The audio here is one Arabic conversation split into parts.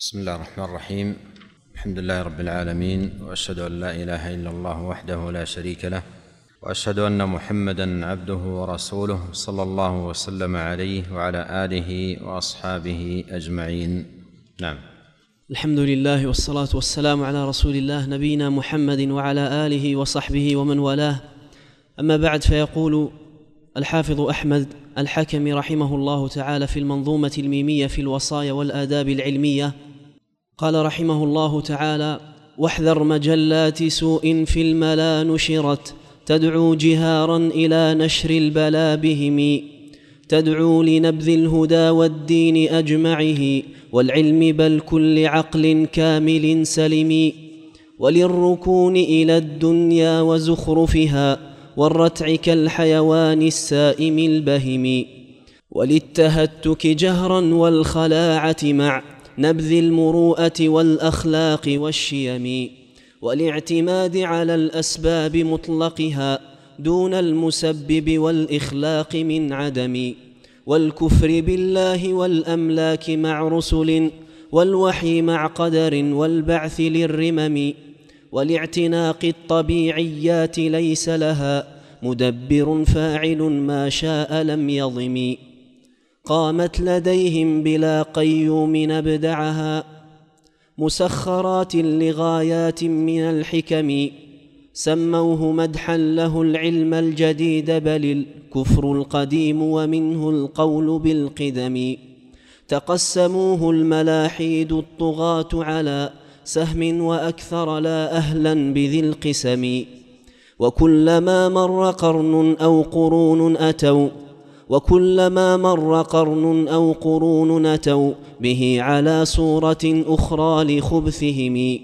بسم الله الرحمن الرحيم. الحمد لله رب العالمين وأشهد أن لا إله إلا الله وحده لا شريك له وأشهد أن محمدا عبده ورسوله صلى الله وسلم عليه وعلى آله وأصحابه أجمعين. نعم. الحمد لله والصلاة والسلام على رسول الله نبينا محمد وعلى آله وصحبه ومن والاه. أما بعد فيقول الحافظ أحمد الحكم رحمه الله تعالى في المنظومة الميمية في الوصايا والآداب العلمية قال رحمه الله تعالى واحذر مجلات سوء في الملا نشرت تدعو جهارا إلى نشر البلا بهم تدعو لنبذ الهدى والدين أجمعه والعلم بل كل عقل كامل سلم وللركون إلى الدنيا وزخرفها والرتع كالحيوان السائم البهم وللتهتك جهرا والخلاعة مع نبذ المروءة والأخلاق والشيم والاعتماد على الأسباب مطلقها دون المسبب والإخلاق من عدم والكفر بالله والأملاك مع رسل والوحي مع قدر والبعث للرمم والاعتناق الطبيعيات ليس لها مدبر فاعل ما شاء لم يضم. قامت لديهم بلا قيوم نبدعها مسخرات لغايات من الحكم سموه مدحا له العلم الجديد بل الكفر القديم ومنه القول بالقدم. تقسموه الملاحيد الطغاة على سهم وأكثر لا أهلا بذي القسم. وكلما مر قرن أو قرون أتوا وكلما مر قرن أو قرون أتوا به على صورة أخرى لخبثهم.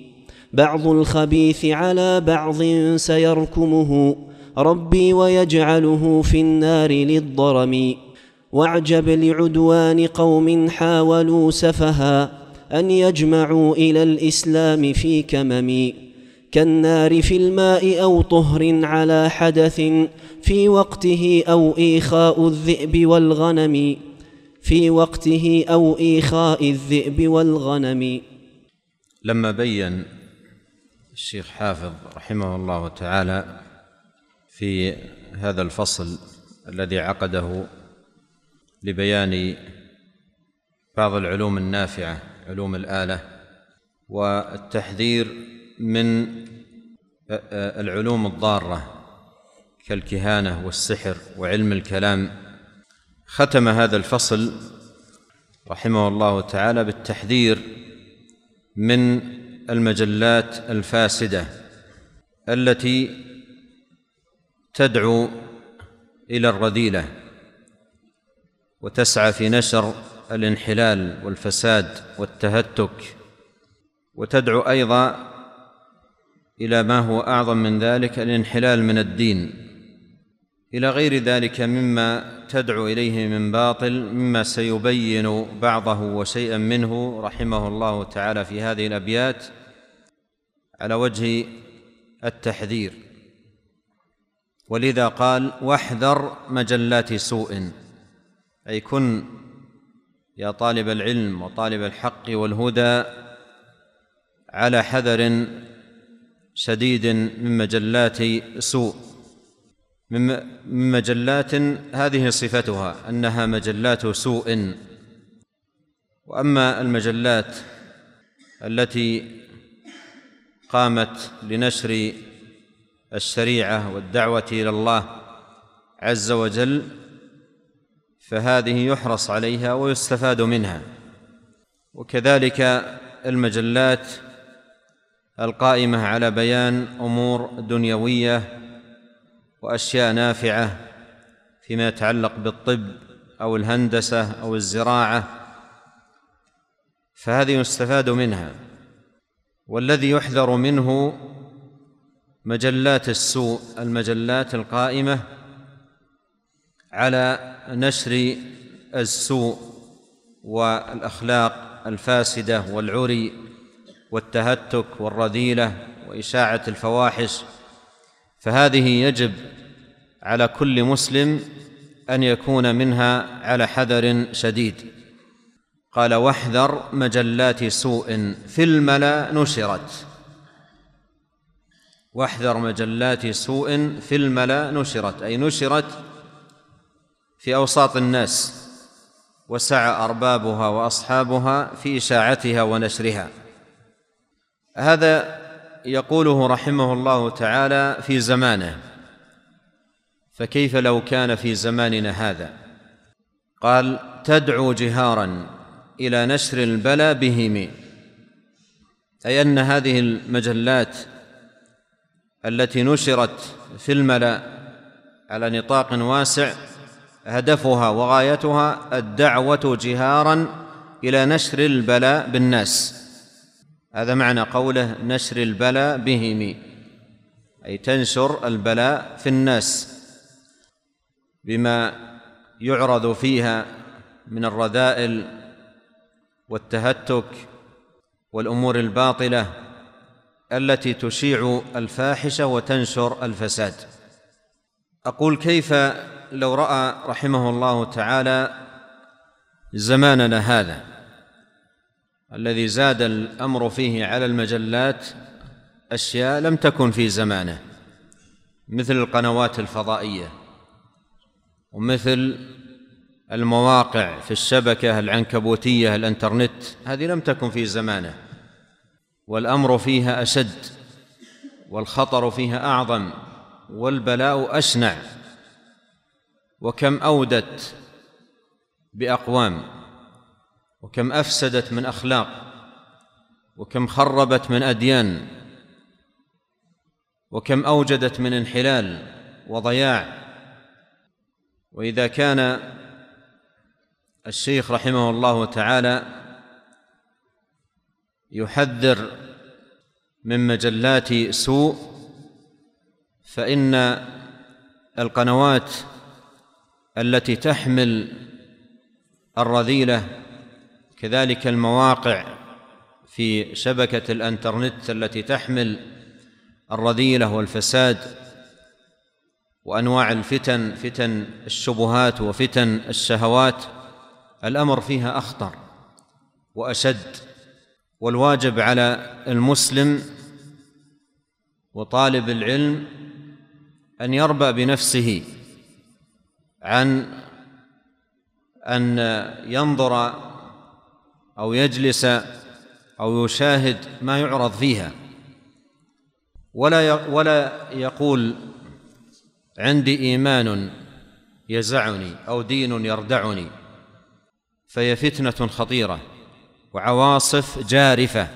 بعض الخبيث على بعض سيركمه. ربي ويجعله في النار للضرم. واعجب لعدوان قوم حاولوا سفها. أن يجمعوا إلى الإسلام في كمم. كالنار في الماء أو طهر على حدث في وقته أو إيخاء الذئب والغنم في وقته أو إيخاء الذئب والغنم. لما بين الشيخ حافظ رحمه الله تعالى في هذا الفصل الذي عقده لبيان بعض العلوم النافعة علوم الآلة والتحذير من العلوم الضارة كالكهانة والسحر وعلم الكلام. ختم هذا الفصل رحمه الله تعالى بالتحذير من المجلات الفاسدة التي تدعو إلى الرذيلة وتسعى في نشر الانحلال والفساد والتهتك وتدعو أيضا إلى ما هو أعظم من ذلك الانحلال من الدين. إلى غير ذلك مما تدعو إليه من باطل مما سيبين بعضه وشيئا منه رحمه الله تعالى في هذه الأبيات على وجه التحذير. ولذا قال واحذر مجلات سوء. أي كن يا طالب العلم وطالب الحق والهدى على حذر شديد من مجلات سوء. من مجلات هذه صفتها أنها مجلات سوء. وأما المجلات التي قامت لنشر الشريعة والدعوة إلى الله عز وجل فهذه يحرص عليها ويستفاد منها. وكذلك المجلات القائمة على بيان أمور دنيوية وأشياء نافعة فيما يتعلق بالطب أو الهندسة أو الزراعة فهذه يستفاد منها. والذي يحذر منه مجلات السوء المجلات القائمة على نشر السوء والأخلاق الفاسدة والعري والتهتك والرذيلة وإشاعة الفواحش فهذه يجب على كل مسلم أن يكون منها على حذر شديد. قال واحذر مجلات سوء في الملا نشرت. واحذر مجلات سوء في الملا نشرت أي نشرت في أوساط الناس وسعى أربابها وأصحابها في إشاعتها ونشرها. هذا يقوله رحمه الله تعالى في زمانه. فكيف لو كان في زماننا هذا؟ قال تدعو جهارا إلى نشر البلى بهم. أي أن هذه المجلات التي نشرت في الملا على نطاق واسع هدفها وغايتها الدعوة جهارا إلى نشر البلاء بالناس. هذا معنى قوله نشر البلاء بهم أي تنشر البلاء في الناس بما يعرض فيها من الرذائل والتهتك والأمور الباطلة التي تشيع الفاحشة وتنشر الفساد. أقول كيف لو رأى رحمه الله تعالى زماننا هذا. الذي زاد الأمر فيه على المجلات أشياء لم تكن في زمانه مثل القنوات الفضائية ومثل المواقع في الشبكة العنكبوتية الإنترنت هذه لم تكن في زمانه. والأمر فيها أشد والخطر فيها أعظم والبلاء أشنع وكم أودت بأقوام. وكم أفسدت من أخلاق وكم خربت من أديان وكم أوجدت من انحلال وضياع. وإذا كان الشيخ رحمه الله تعالى يحذر من مجلات سوء فإن القنوات التي تحمل الرذيلة كذلك المواقع في شبكة الانترنت التي تحمل الرذيلة والفساد وأنواع الفتن فتن الشبهات وفتن الشهوات الأمر فيها أخطر وأشد. والواجب على المسلم وطالب العلم أن يربى بنفسه عن أن ينظر أو يجلس أو يشاهد ما يعرض فيها. ولا ولا يقول عندي إيمان يزعني أو دين يردعني فهي فتنة خطيرة وعواصف جارفة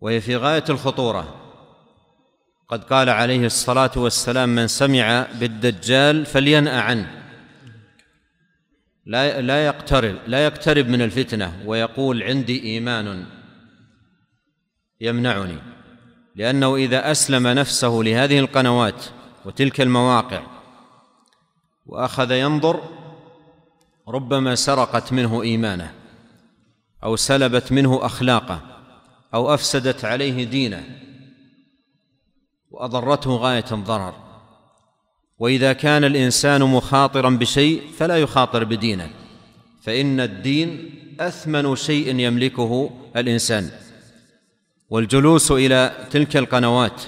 وهي في غاية الخطورة. قد قال عليه الصلاة والسلام من سمع بالدجال فلينأ عنه. لا لا يقترب لا يقترب من الفتنة ويقول عندي إيمان يمنعني. لأنه إذا أسلم نفسه لهذه القنوات وتلك المواقع وأخذ ينظر ربما سرقت منه إيمانه أو سلبت منه أخلاقه أو أفسدت عليه دينه وأضرته غاية الضرر. وإذا كان الإنسان مخاطرا بشيء فلا يخاطر بدينه فإن الدين أثمن شيء يملكه الإنسان. والجلوس إلى تلك القنوات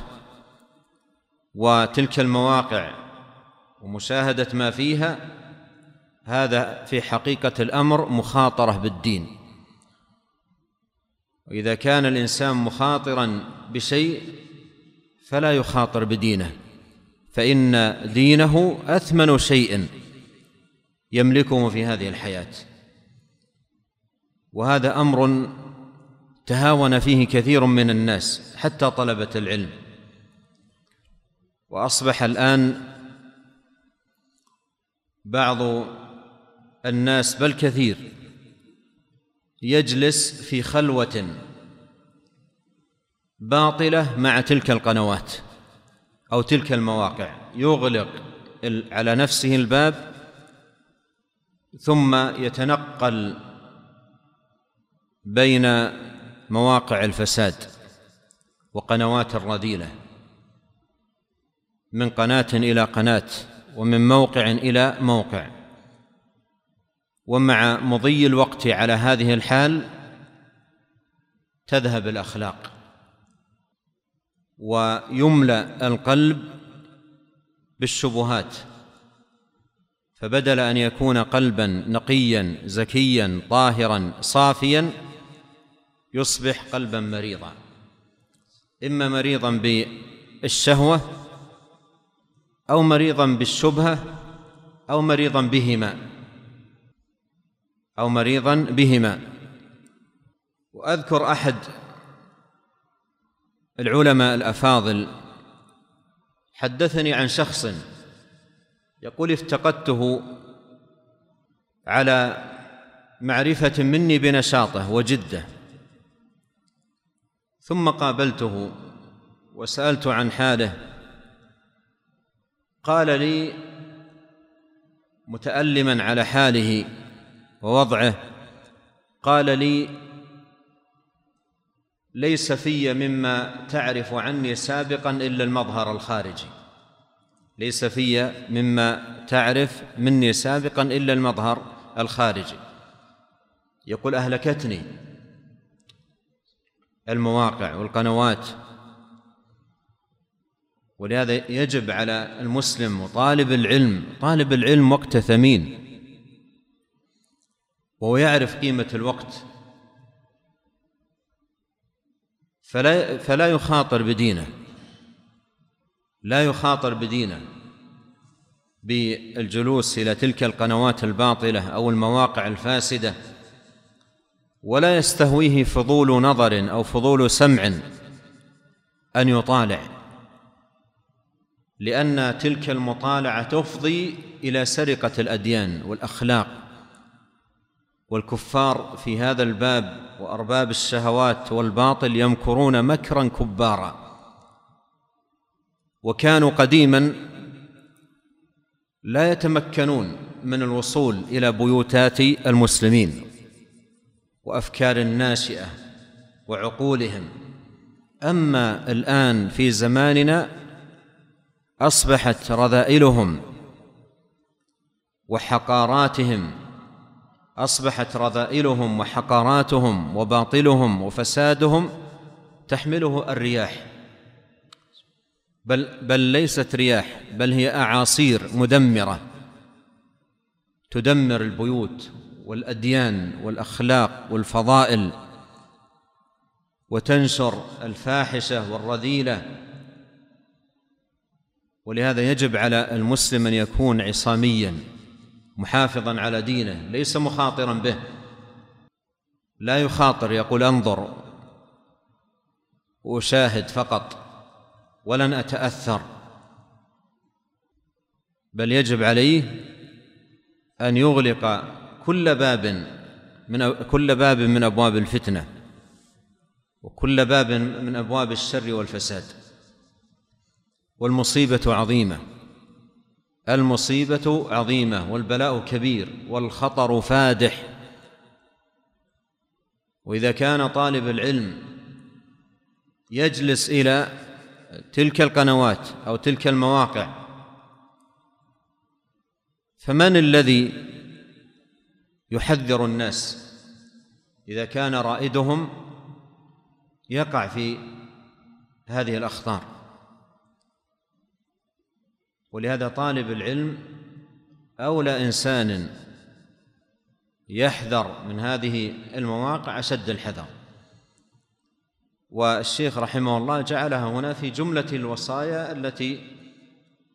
وتلك المواقع ومشاهدة ما فيها هذا في حقيقة الأمر مخاطرة بالدين. وإذا كان الإنسان مخاطرا بشيء فلا يخاطر بدينه. فإن دينه أثمن شيء يملكه في هذه الحياة. وهذا أمر تهاون فيه كثير من الناس حتى طلبة العلم. وأصبح الآن بعض الناس بل كثير يجلس في خلوة باطلة مع تلك القنوات. أو تلك المواقع. يغلق على نفسه الباب ثم يتنقل بين مواقع الفساد وقنوات الرذيلة من قناة إلى قناة ومن موقع إلى موقع. ومع مضي الوقت على هذه الحال تذهب الأخلاق. ويملأ القلب بالشبهات. فبدل أن يكون قلبا نقيا زكيا طاهرا صافيا يصبح قلبا مريضا. إما مريضا بالشهوة أو مريضا بالشبهة أو مريضا بهما أو مريضا بهما. وأذكر أحد العلماء الأفاضل. حدثني عن شخص يقول افتقدته على معرفة مني بنشاطه وجده ثم قابلته وسألت عن حاله. قال لي متألما على حاله ووضعه قال لي ليس في مما تعرف عني سابقا إلا المظهر الخارجي. ليس في مما تعرف مني سابقا إلا المظهر الخارجي. يقول اهلكتني المواقع والقنوات. ولهذا يجب على المسلم وطالب العلم طالب العلم وقت ثمين وهو يعرف قيمة الوقت. فلا فلا يخاطر بدينه. لا يخاطر بدينه بالجلوس إلى تلك القنوات الباطلة أو المواقع الفاسدة ولا يستهويه فضول نظر أو فضول سمع أن يطالع لأن تلك المطالعة تفضي إلى سرقة الأديان والأخلاق. والكفار في هذا الباب وأرباب الشهوات والباطل يمكرون مكرا كبارا. وكانوا قديما لا يتمكنون من الوصول إلى بيوتات المسلمين وأفكار الناشئة وعقولهم. أما الآن في زماننا أصبحت رذائلهم وحقاراتهم أصبحت رذائلهم وحقاراتهم وباطلهم وفسادهم تحمله الرياح. بل بل ليست رياح بل هي أعاصير مدمرة تدمر البيوت والأديان والأخلاق والفضائل وتنشر الفاحشة والرذيلة. ولهذا يجب على المسلم أن يكون عصاميا. محافظا على دينه ليس مخاطرا به. لا يخاطر يقول انظر. واشاهد فقط ولن أتأثر. بل يجب عليه أن يغلق كل باب من كل باب من أبواب الفتنة وكل باب من أبواب الشر والفساد. والمصيبة عظيمة. المصيبة عظيمة والبلاء كبير والخطر فادح. وإذا كان طالب العلم يجلس إلى تلك القنوات أو تلك المواقع فمن الذي يحذر الناس؟ إذا كان رائدهم يقع في هذه الأخطار. ولهذا طالب العلم أولى إنسان يحذر من هذه المواقع أشد الحذر. والشيخ رحمه الله جعلها هنا في جملة الوصايا التي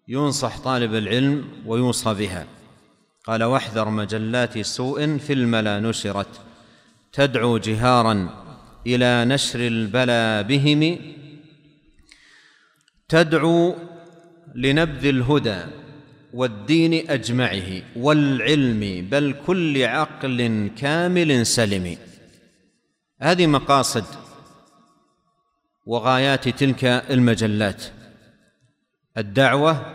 ينصح طالب العلم ويوصى بها. قال واحذر مجلات سوء في الملا نشرت تدعو جهارا إلى نشر البلا بهم تدعو لنبذ الهدى والدين أجمعه والعلم بل كل عقل كامل سلم. هذه مقاصد وغايات تلك المجلات. الدعوة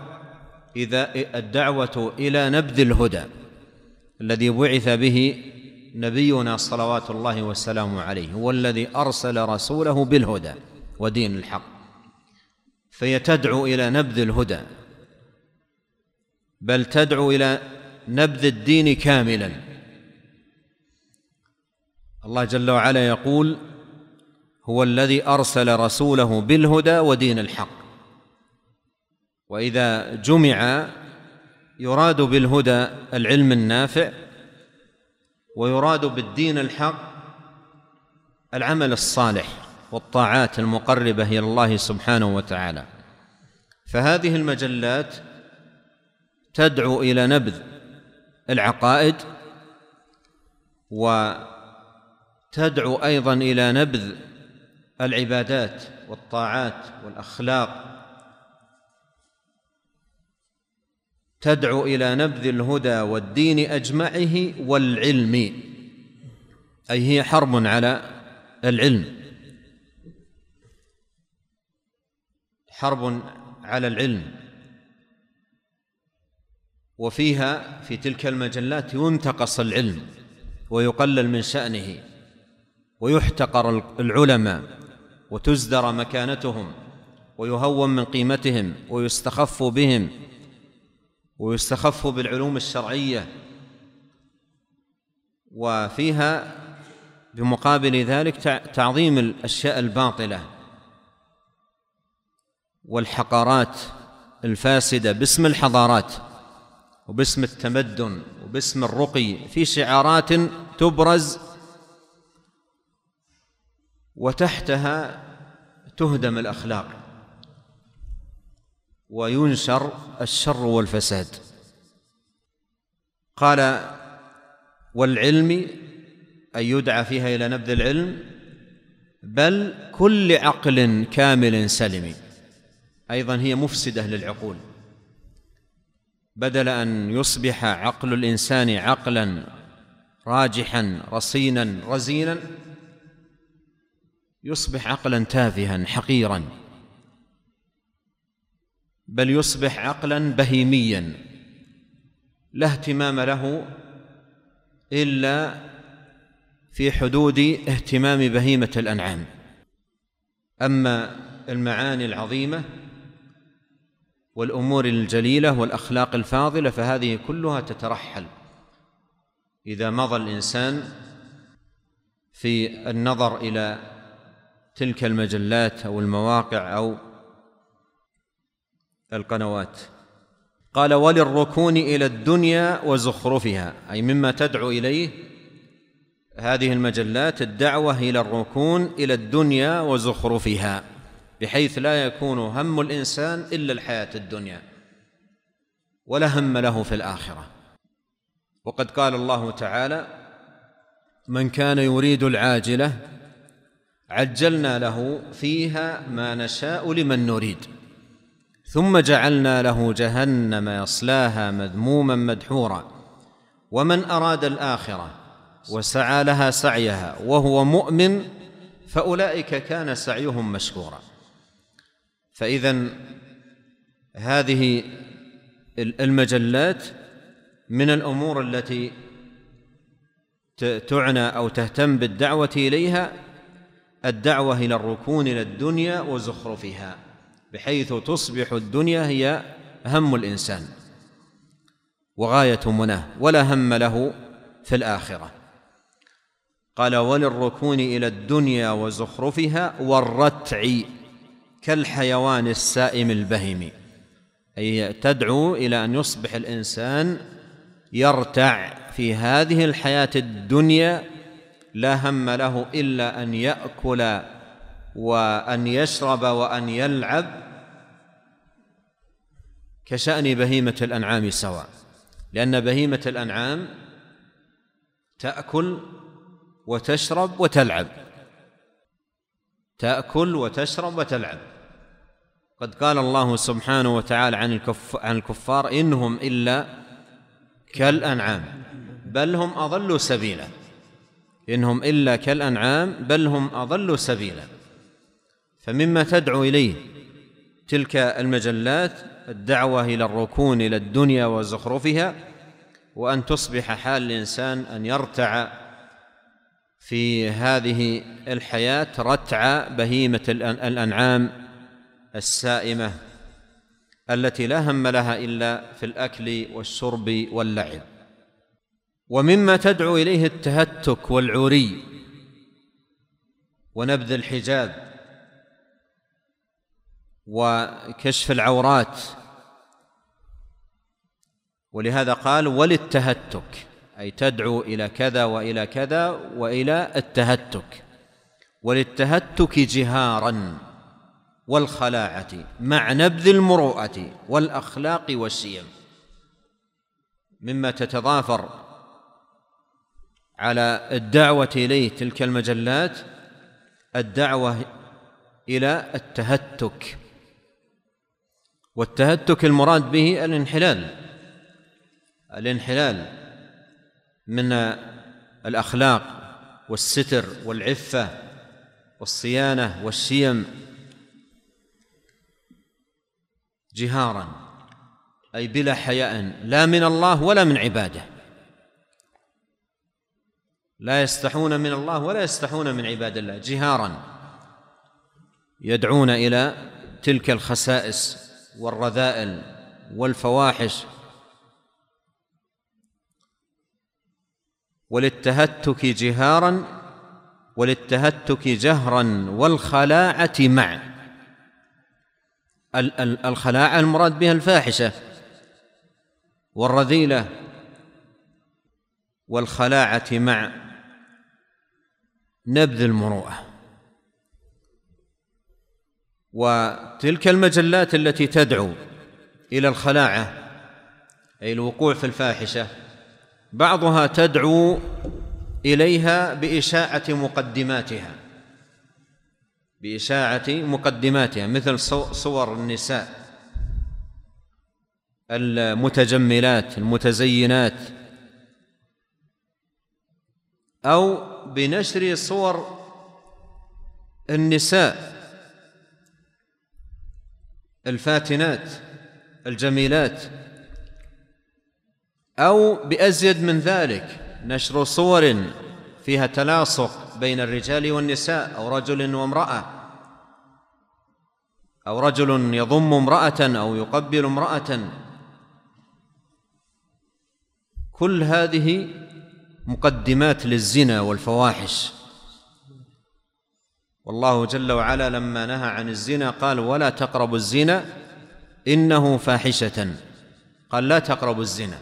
إذا الدعوة إلى نبذ الهدى الذي بعث به نبينا صلوات الله والسلام عليه هو الذي أرسل رسوله بالهدى ودين الحق. فهي تدعو إلى نبذ الهدى بل تدعو إلى نبذ الدين كاملا. الله جل وعلا يقول هو الذي أرسل رسوله بالهدى ودين الحق. وإذا جمع يراد بالهدى العلم النافع ويراد بالدين الحق العمل الصالح. والطاعات المقربة إلى الله سبحانه وتعالى. فهذه المجلات تدعو إلى نبذ العقائد وتدعو أيضا إلى نبذ العبادات والطاعات والأخلاق. تدعو إلى نبذ الهدى والدين أجمعه والعلم أي هي حرب على العلم. حرب على العلم. وفيها في تلك المجلات ينتقص العلم ويقلل من شأنه ويحتقر العلماء وتزدر مكانتهم ويهون من قيمتهم ويستخف بهم ويستخف بالعلوم الشرعية. وفيها بمقابل ذلك تعظيم الأشياء الباطلة. والحقارات الفاسدة باسم الحضارات وباسم التمدن وباسم الرقي في شعارات تبرز وتحتها تهدم الأخلاق وينشر الشر والفساد. قال والعلم أن يدعى فيها إلى نبذ العلم بل كل عقل كامل سلم أيضا هي مفسدة للعقول. بدل أن يصبح عقل الإنسان عقلا راجحا رصينا رزينا يصبح عقلا تافها حقيرا. بل يصبح عقلا بهيميا. لا اهتمام له إلا في حدود اهتمام بهيمة الأنعام. أما المعاني العظيمة والأمور الجليلة والأخلاق الفاضلة فهذه كلها تترحل. إذا مضى الإنسان في النظر إلى تلك المجلات أو المواقع أو القنوات قال وللركون إلى الدنيا وزخرفها. أي مما تدعو إليه هذه المجلات الدعوة إلى الركون إلى الدنيا وزخرفها. بحيث لا يكون هم الإنسان إلا الحياة الدنيا ولا هم له في الآخرة. وقد قال الله تعالى من كان يريد العاجلة عجلنا له فيها ما نشاء لمن نريد ثم جعلنا له جهنم يصلاها مذموما مدحورا ومن أراد الآخرة وسعى لها سعيها وهو مؤمن فأولئك كان سعيهم مشكورا. فإذا هذه المجلات من الأمور التي تعنى أو تهتم بالدعوة إليها الدعوة إلى الركون إلى الدنيا وزخرفها بحيث تصبح الدنيا هي هم الإنسان وغاية مناه ولا هم له في الآخرة. قال وللركون إلى الدنيا وزخرفها والرتع كالحيوان السائم البهيم أي تدعو إلى أن يصبح الإنسان يرتع في هذه الحياة الدنيا لا هم له إلا أن يأكل وأن يشرب وأن يلعب كشأن بهيمة الأنعام سواء. لأن بهيمة الأنعام تأكل وتشرب وتلعب. تأكل وتشرب وتلعب. قد قال الله سبحانه وتعالى عن الكف عن الكفار إنهم إلا كالأنعام بل هم أضلوا سبيلا. إنهم إلا كالأنعام بل هم أضلوا سبيلا. فمما تدعو إليه تلك المجلات الدعوة إلى الركون إلى الدنيا وزخرفها وأن تصبح حال الإنسان أن يرتع في هذه الحياة رتع بهيمة الأنعام السائمة التي لا هم لها إلا في الأكل والشرب واللعب. ومما تدعو إليه التهتك والعري ونبذ الحجاب وكشف العورات. ولهذا قال وللتهتك أي تدعو إلى كذا وإلى كذا وإلى التهتك. وللتهتك جهارا. والخلاعة مع نبذ المروءة والأخلاق والشيم مما تتضافر على الدعوة إليه تلك المجلات الدعوة إلى التهتك. والتهتك المراد به الانحلال. الانحلال من الأخلاق والستر والعفة والصيانة والشيم جهارا أي بلا حياء لا من الله ولا من عباده. لا يستحون من الله ولا يستحون من عباد الله. جهارا يدعون إلى تلك الخسائس والرذائل والفواحش وللتهتك جهارا وللتهتك جهرا والخلاعة مع الخلاعة المراد بها الفاحشة والرذيلة والخلاعة مع نبذ المروءة. وتلك المجلات التي تدعو إلى الخلاعة أي الوقوع في الفاحشة بعضها تدعو إليها بإشاعة مقدماتها. بإشاعة مقدماتها مثل صور النساء المتجملات المتزينات أو بنشر صور النساء الفاتنات الجميلات أو بأزيد من ذلك نشر صور فيها تلاصق بين الرجال والنساء أو رجل وامرأة. أو رجل يضم امرأة أو يقبل امرأة. كل هذه مقدمات للزنا والفواحش. والله جل وعلا لما نهى عن الزنا قال ولا تقربوا الزنا إنه فاحشة. قال لا تقربوا الزنا.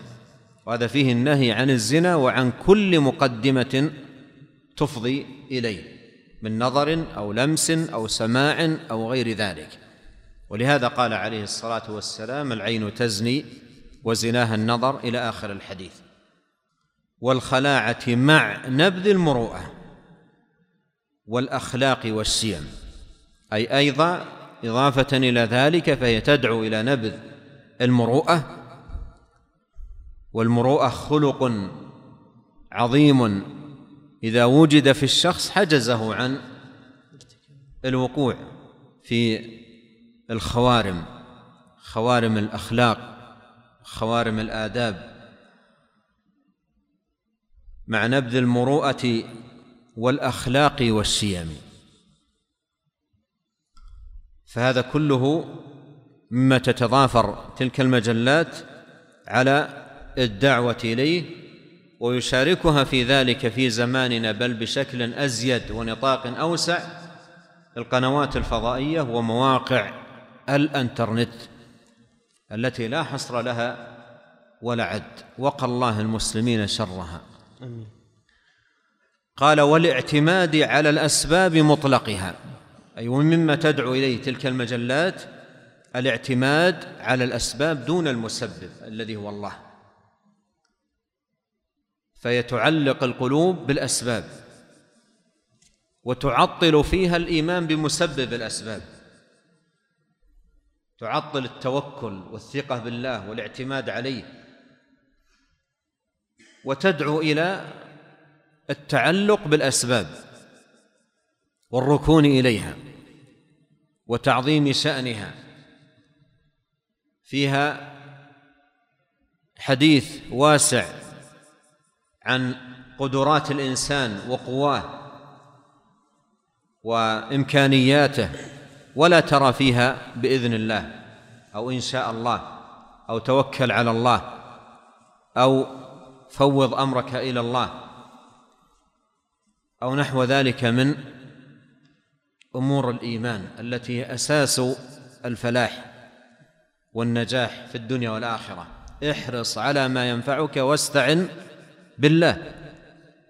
وهذا فيه النهي عن الزنا وعن كل مقدمة تفضي إليه من نظر أو لمس أو سماع أو غير ذلك. ولهذا قال عليه الصلاة والسلام العين تزني وزناها النظر إلى آخر الحديث. والخلاعة مع نبذ المروءة والأخلاق والسيم. أي أيضا إضافة إلى ذلك فهي تدعو إلى نبذ المروءة. والمروءة خلق عظيم إذا وجد في الشخص حجزه عن الوقوع في الخوارم خوارم الأخلاق خوارم الآداب. مع نبذ المروءة والأخلاق والشيم فهذا كله مما تتضافر تلك المجلات على الدعوة إليه ويشاركها في ذلك في زماننا بل بشكل أزيد ونطاق أوسع القنوات الفضائية ومواقع الإنترنت التي لا حصر لها ولا عد. وقى الله المسلمين شرها. قال والإعتماد على الأسباب مطلقها. أي ومما تدعو إليه تلك المجلات الإعتماد على الأسباب دون المسبب الذي هو الله. فيتعلق القلوب بالأسباب وتعطل فيها الإيمان بمسبب الأسباب. تعطل التوكل والثقة بالله والاعتماد عليه. وتدعو إلى التعلق بالأسباب والركون إليها وتعظيم شأنها. فيها حديث واسع عن قدرات الإنسان وقواه وإمكانياته ولا ترى فيها بإذن الله أو إن شاء الله أو توكل على الله أو فوض أمرك إلى الله أو نحو ذلك من أمور الإيمان التي هي أساس الفلاح والنجاح في الدنيا والآخرة. احرص على ما ينفعك واستعن بالله.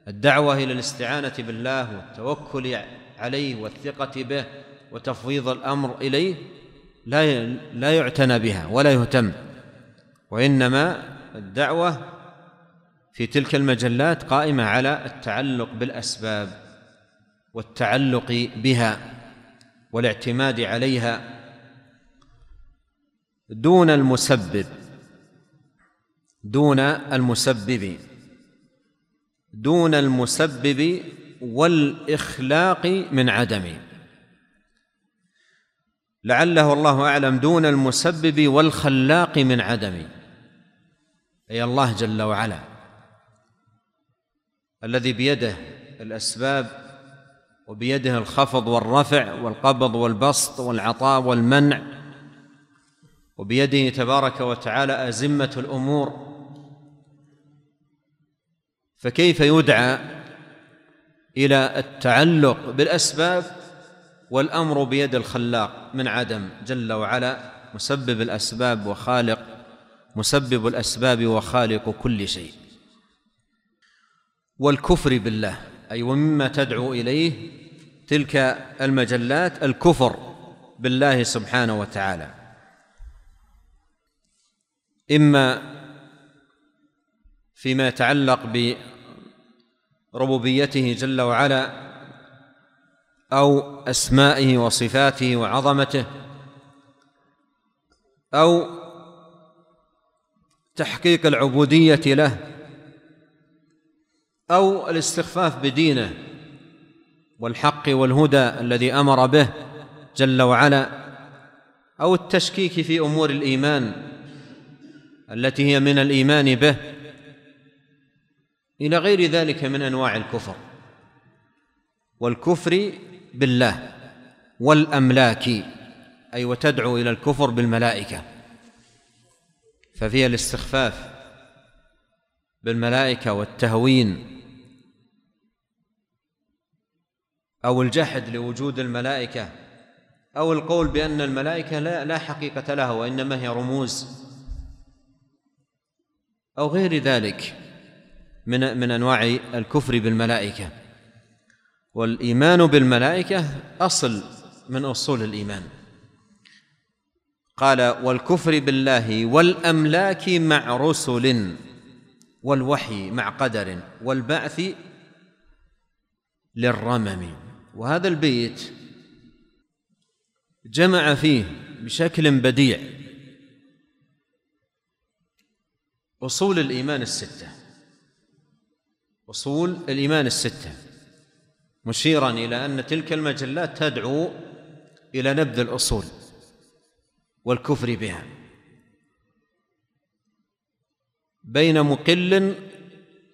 الدعوة إلى الاستعانة بالله والتوكل عليه والثقة به وتفويض الأمر إليه لا لا يعتنى بها ولا يهتم. وإنما الدعوة في تلك المجلات قائمة على التعلق بالأسباب والتعلق بها والاعتماد عليها دون المسبب. دون المسبب دون المسبب والإخلاق من عدمه لعله الله أعلم دون المسبب والخلاق من عدمه أي الله جل وعلا. الذي بيده الأسباب وبيده الخفض والرفع والقبض والبسط والعطاء والمنع وبيده تبارك وتعالى أزمة الأمور. فكيف يدعى إلى التعلق بالأسباب والأمر بيد الخلاق من عدم؟ جل وعلا مسبب الأسباب وخالق مسبب الأسباب وخالق كل شيء. والكفر بالله أي ومما تدعو إليه تلك المجلات الكفر بالله سبحانه وتعالى. إما فيما يتعلق بربوبيته جل وعلا أو أسمائه وصفاته وعظمته أو تحقيق العبودية له أو الاستخفاف بدينه والحق والهدى الذي أمر به جل وعلا أو التشكيك في أمور الإيمان التي هي من الإيمان به. إلى غير ذلك من أنواع الكفر. والكفر بالله والأملاك أي وتدعو إلى الكفر بالملائكة. ففيها الاستخفاف بالملائكة والتهوين أو الجحد لوجود الملائكة أو القول بأن الملائكة لا لا حقيقة لها وإنما هي رموز أو غير ذلك. من من أنواع الكفر بالملائكة. والإيمان بالملائكة أصل من أصول الإيمان. قال والكفر بالله والأملاك مع رسل والوحي مع قدر والبعث للرمم. وهذا البيت جمع فيه بشكل بديع أصول الإيمان الستة. اصول الإيمان الستة. مشيرا إلى أن تلك المجلات تدعو إلى نبذ الأصول والكفر بها. بين مقل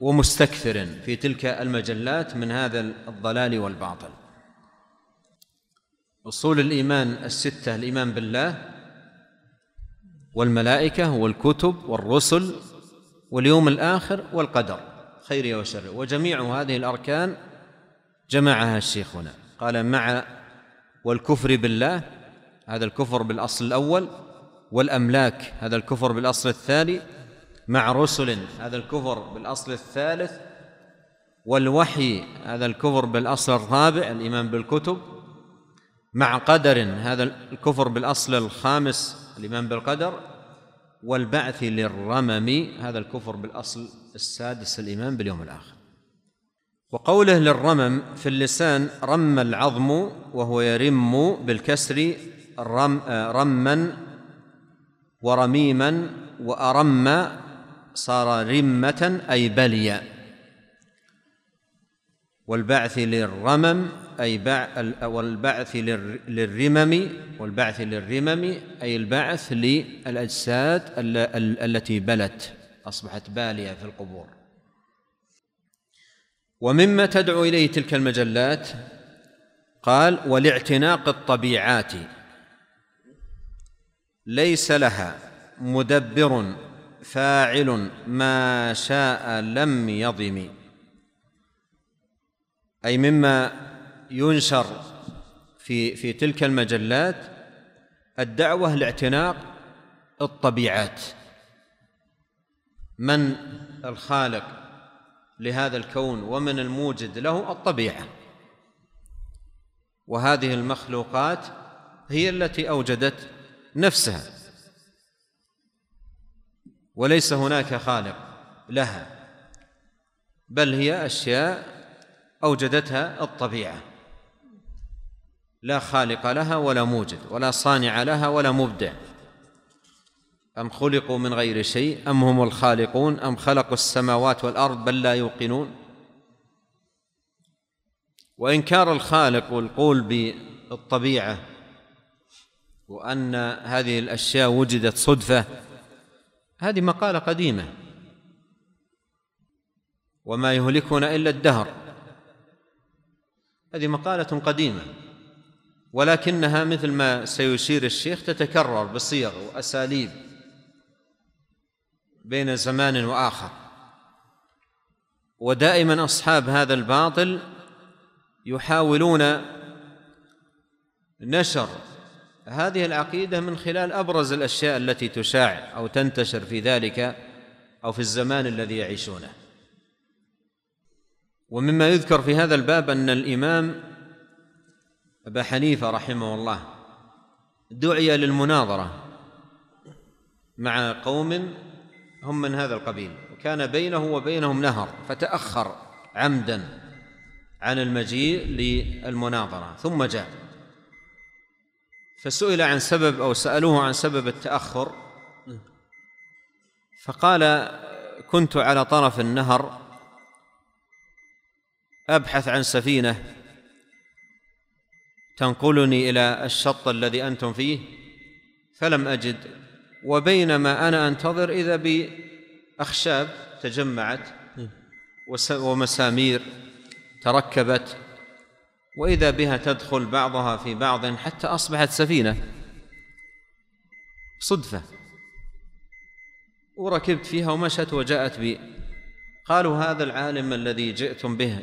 ومستكثر في تلك المجلات من هذا الضلال والباطل. أصول الإيمان الستة الإيمان بالله والملائكة والكتب والرسل واليوم الآخر والقدر. خيره وشره وجميع هذه الأركان جمعها الشيخ هنا قال مع والكفر بالله هذا الكفر بالأصل الأول والأملاك هذا الكفر بالأصل الثاني مع رسل هذا الكفر بالأصل الثالث والوحي هذا الكفر بالأصل الرابع الايمان بالكتب مع قدر هذا الكفر بالأصل الخامس الايمان بالقدر والبعث للرمم هذا الكفر بالأصل السادس الإيمان باليوم الآخر. وقوله للرمم في اللسان رم العظم وهو يرم بالكسر رم رما ورميما وأرم صار رمة أي بليا والبعث للرمم أي والبعث للرمم والبعث للرمم أي البعث للأجساد التي بلت. أصبحت بالية في القبور. ومما تدعو إليه تلك المجلات؟ قال ولاعتناق الطبيعات. ليس لها. مدبر فاعل ما شاء لم يضم. أي مما ينشر في في تلك المجلات الدعوة لاعتناق الطبيعات. من الخالق لهذا الكون ومن الموجد له الطبيعة. وهذه المخلوقات هي التي أوجدت نفسها. وليس هناك خالق لها بل هي أشياء أوجدتها الطبيعة. لا خالق لها ولا موجد ولا صانع لها ولا مبدع. أم خلقوا من غير شيء؟ أم هم الخالقون؟ أم خلقوا السماوات والأرض بل لا يوقنون؟ وإنكار الخالق والقول بالطبيعة وأن هذه الأشياء وجدت صدفة هذه مقالة قديمة. وما يهلكنا إلا الدهر. هذه مقالة قديمة. ولكنها مثل ما سيشير الشيخ تتكرر بصيغ وأساليب. بين زمان وآخر. ودائما أصحاب هذا الباطل يحاولون نشر هذه العقيدة من خلال أبرز الأشياء التي تشاع أو تنتشر في ذلك أو في الزمان الذي يعيشونه. ومما يذكر في هذا الباب أن الإمام أبا حنيفة رحمه الله دعي للمناظرة مع قوم هم من هذا القبيل. وكان بينه وبينهم نهر فتأخر عمدا عن المجيء للمناظرة ثم جاء. فسئل عن سبب أو سألوه عن سبب التأخر. فقال كنت على طرف النهر أبحث عن سفينة تنقلني إلى الشط الذي أنتم فيه فلم أجد وبينما أنا أنتظر إذا بأخشاب تجمعت ومسامير تركبت وإذا بها تدخل بعضها في بعض حتى أصبحت سفينة صدفة. وركبت فيها ومشت وجاءت بي. قالوا هذا العالم الذي جئتم به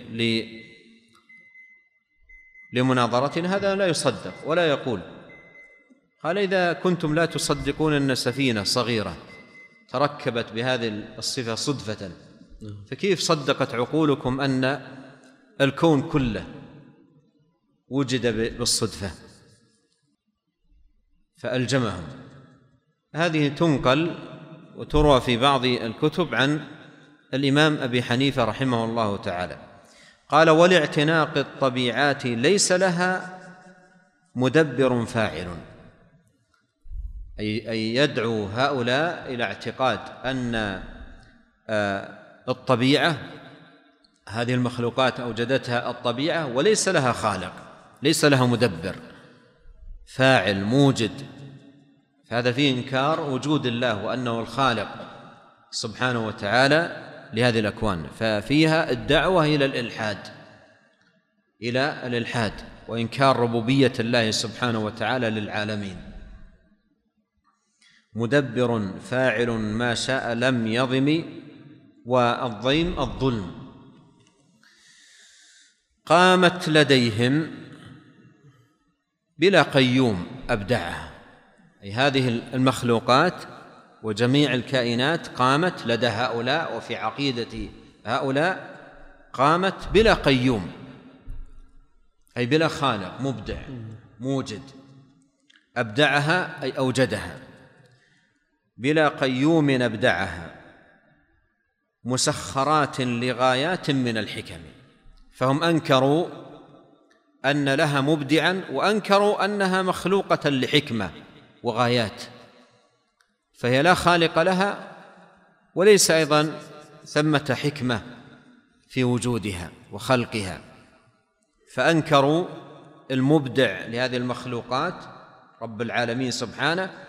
لمناظرتنا هذا لا يصدق ولا يقول. قال إذا كنتم لا تصدقون أن سفينة صغيرة تركبت بهذه الصفة صدفة فكيف صدقت عقولكم أن الكون كله وجد بالصدفة؟ فألجمهم. هذه تنقل وتروى في بعض الكتب عن الإمام أبي حنيفة رحمه الله تعالى. قال ولإعتناق الطبيعات ليس لها مدبر فاعل. أي أي يدعو هؤلاء إلى اعتقاد أن آه، الطبيعة هذه المخلوقات أوجدتها الطبيعة وليس لها خالق ليس لها مدبر فاعل موجد. فهذا فيه إنكار وجود الله وأنه الخالق سبحانه وتعالى لهذه الأكوان. ففيها الدعوة إلى الإلحاد إلى الإلحاد وإنكار ربوبية الله سبحانه وتعالى للعالمين. مدبر فاعل ما شاء لم يظم والضيم الظلم. قامت لديهم بلا قيوم أبدعها أي هذه المخلوقات وجميع الكائنات قامت لدى هؤلاء وفي عقيدة هؤلاء قامت بلا قيوم. أي بلا خالق مبدع موجد. أبدعها أي أوجدها. بلا قيوم أبدعها مسخرات لغايات من الحكم. فهم أنكروا أن لها مبدعا وأنكروا أنها مخلوقة لحكمة وغايات. فهي لا خالق لها وليس أيضا ثمة حكمة في وجودها وخلقها. فأنكروا المبدع لهذه المخلوقات رب العالمين سبحانه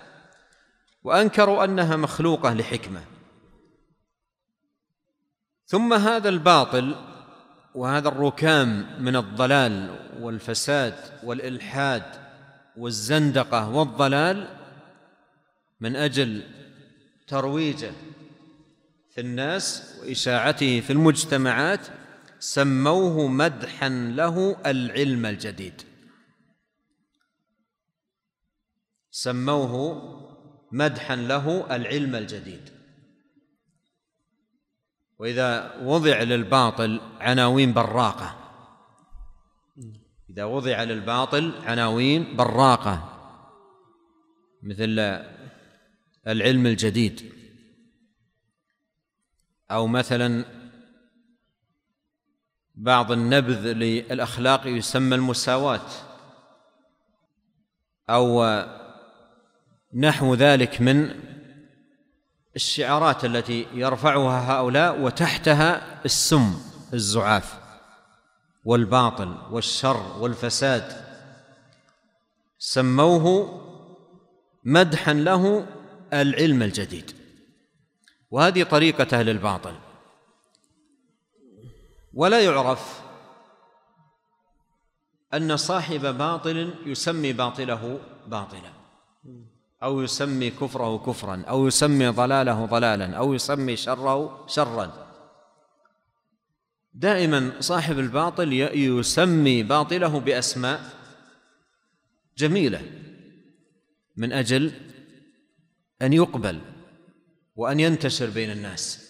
وأنكروا أنها مخلوقة لحكمة. ثم هذا الباطل وهذا الركام من الضلال والفساد والإلحاد والزندقة والضلال من أجل ترويجه في الناس وإشاعته في المجتمعات سموه مدحا له العلم الجديد. سموه مدحا له العلم الجديد. وإذا وضع للباطل عناوين براقة. إذا وضع للباطل عناوين براقة. مثل العلم الجديد. أو مثلا بعض النبذ للأخلاق يسمى المساواة. أو نحو ذلك من الشعارات التي يرفعها هؤلاء وتحتها السم الزعاف والباطل والشر والفساد. سموه مدحا له العلم الجديد. وهذه طريقة أهل الباطل. ولا يعرف أن صاحب باطل يسمي باطله باطلا. أو يسمي كفره كفرا أو يسمي ضلاله ضلالا أو يسمي شره شرا. دائما صاحب الباطل يسمي باطله بأسماء جميلة من أجل أن يقبل وأن ينتشر بين الناس.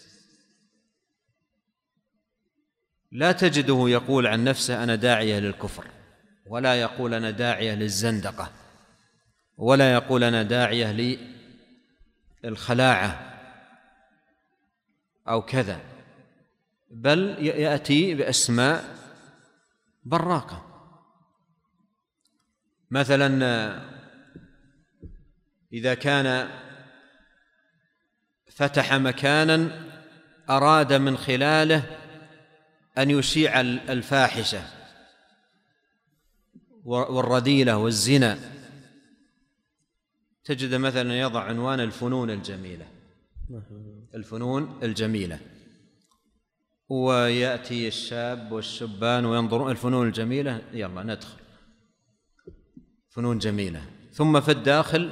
لا تجده يقول عن نفسه أنا داعية للكفر ولا يقول أنا داعية للزندقة. ولا يقول أنا داعية للخلاعة أو كذا بل يأتي بأسماء براقة. مثلا إذا كان فتح مكانا أراد من خلاله أن يشيع الفاحشة والرذيلة والزنا. تجد مثلا يضع عنوان الفنون الجميلة. الفنون الجميلة. ويأتي الشاب والشبان وينظرون الفنون الجميلة يلا ندخل. فنون جميلة. ثم في الداخل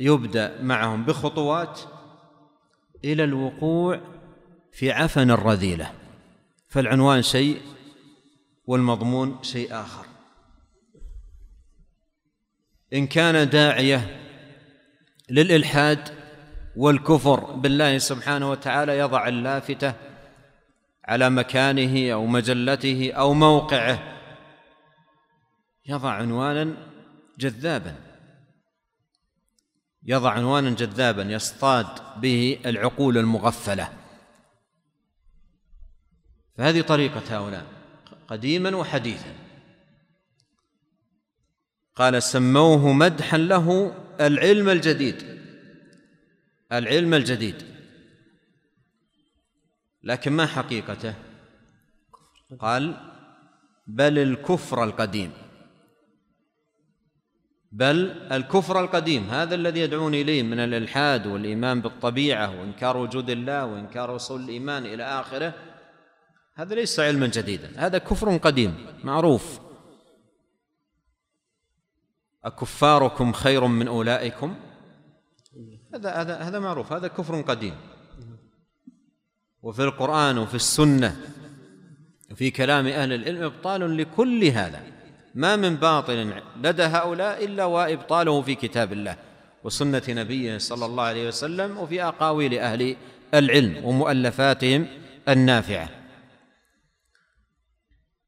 يبدأ معهم بخطوات إلى الوقوع في عفن الرذيلة. فالعنوان شيء والمضمون شيء آخر. إن كان داعية للإلحاد والكفر بالله سبحانه وتعالى يضع اللافتة على مكانه أو مجلته أو موقعه يضع عنوانا جذابا يضع عنوانا جذابا يصطاد به العقول المغفلة. فهذه طريقة هؤلاء قديما وحديثا. قال سموه مدحا له العلم الجديد العلم الجديد. لكن ما حقيقته؟ قال بل الكفر القديم. بل الكفر القديم هذا الذي يدعون إليه من الإلحاد والإيمان بالطبيعة وإنكار وجود الله وإنكار اصول الإيمان إلى آخره هذا ليس علما جديدا هذا كفر قديم معروف. أكفاركم خير من أولئكم؟ هذا هذا هذا معروف هذا كفر قديم. وفي القرآن وفي السنة وفي كلام أهل العلم إبطال لكل هذا. ما من باطل لدى هؤلاء إلا وإبطاله في كتاب الله وسنة نبيه صلى الله عليه وسلم وفي أقاويل أهل العلم ومؤلفاتهم النافعة.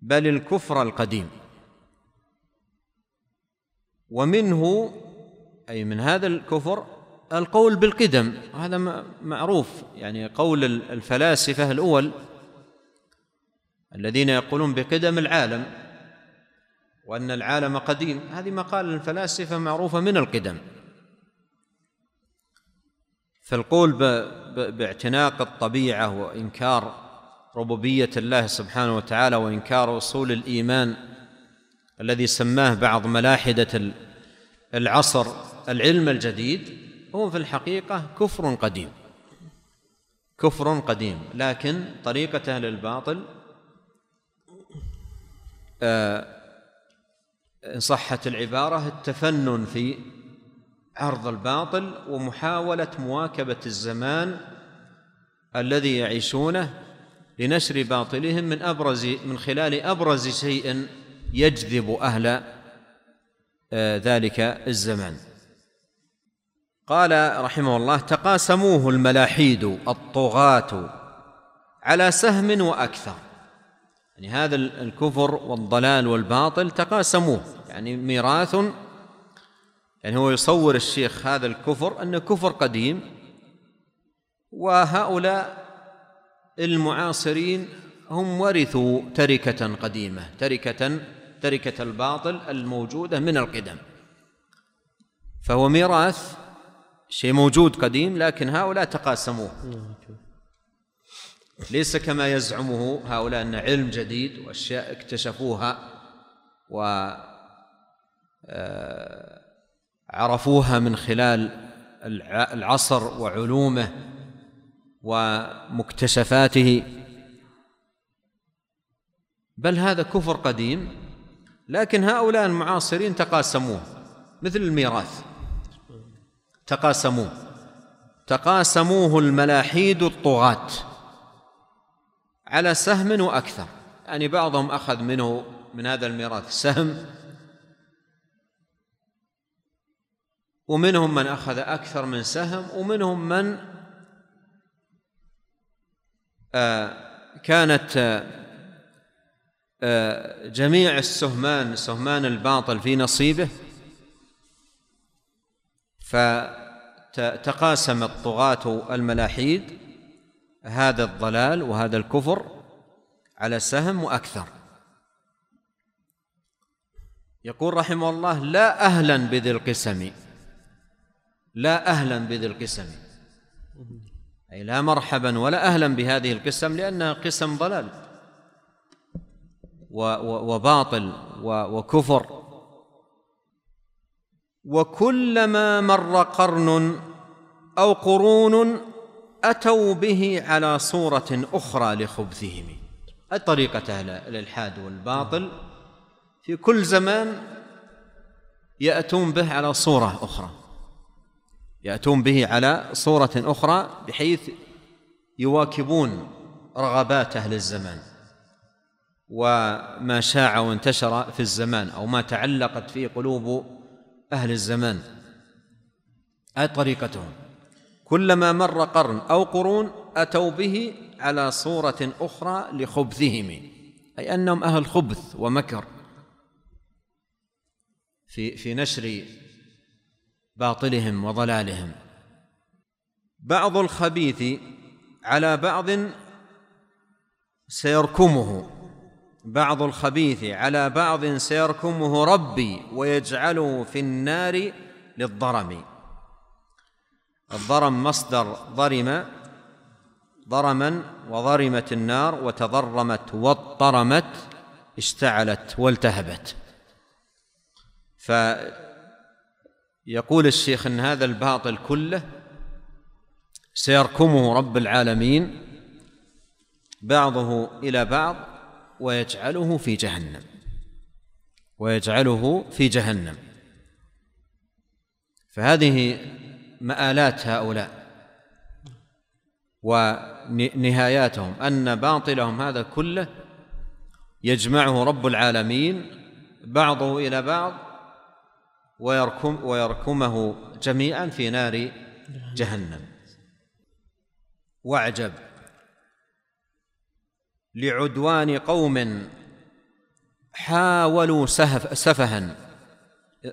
بل الكفر القديم ومنه أي من هذا الكفر القول بالقدم. هذا معروف. يعني قول الفلاسفة الأول الذين يقولون بقدم العالم وأن العالم قديم. هذه مقال الفلاسفة معروفة من القدم. فالقول باعتناق الطبيعة وإنكار ربوبية الله سبحانه وتعالى وإنكار أصول الإيمان الذي سماه بعض ملاحدة العصر العلم الجديد هو في الحقيقة كفر قديم. كفر قديم لكن طريقة أهل الباطل آه، إن صحت العبارة التفنن في عرض الباطل ومحاولة مواكبة الزمان الذي يعيشونه لنشر باطلهم من أبرز من خلال أبرز شيء يجذب أهل آه، ذلك الزمان. قال رحمه الله تقاسموه الملاحيد الطغاة على سهم وأكثر. يعني هذا الكفر والضلال والباطل تقاسموه. يعني ميراث يعني هو يصور الشيخ هذا الكفر أنه كفر قديم وهؤلاء المعاصرين هم ورثوا تركة قديمة تركة تركة الباطل الموجودة من القدم. فهو ميراث شيء موجود قديم لكن هؤلاء تقاسموه. ليس كما يزعمه هؤلاء أن علم جديد وأشياء اكتشفوها و آه، عرفوها من خلال العصر وعلومه ومكتشفاته. بل هذا كفر قديم لكن هؤلاء المعاصرين تقاسموه مثل الميراث. تقاسموه. تقاسموه الملاحيد الطغاة. على سهم وأكثر. يعني بعضهم أخذ منه من هذا الميراث سهم ومنهم من أخذ أكثر من سهم ومنهم من آه، كانت آه، جميع السهمان سهمان الباطل في نصيبه فتقاسم الطغاة الملاحيد هذا الضلال وهذا الكفر على سهم وأكثر. يقول رحمه الله لا أهلا بذي القسم لا أهلا بذي القسم. أي لا مرحبا ولا أهلا بهذه القسم لأنها قسم ضلال. وباطل وكفر. وكلما مر قرن أو قرون أتوا به على صورة أخرى لخبثهم. الطريقة أهل الإلحاد والباطل؟ في كل زمان يأتون به على صورة أخرى. يأتون به على صورة أخرى بحيث يواكبون رغبات أهل الزمان. وما شاع وانتشر في الزمان أو ما تعلقت فيه قلوب أهل الزمان. هذه طريقتهم؟ كلما مر قرن أو قرون أتوا به على صورة أخرى لخبثهم أي أنهم أهل خبث ومكر. في في نشر باطلهم وضلالهم. بعض الخبيث على بعض سيركمه. بعض الخبيث على بعض سيركمه ربي ويجعله في النار للضرم. الضرم مصدر ضرم ضرما وضرمت النار وتضرمت واضطرمت اشتعلت والتهبت. فيقول الشيخ إن هذا الباطل كله سيركمه رب العالمين بعضه إلى بعض ويجعله في جهنم. ويجعله في جهنم. فهذه مآلات هؤلاء ونهاياتهم أن باطلهم هذا كله يجمعه رب العالمين بعضه إلى بعض ويركم ويركمه جميعا في نار جهنم. وأعجب لعدوان قوم حاولوا سهف سفها.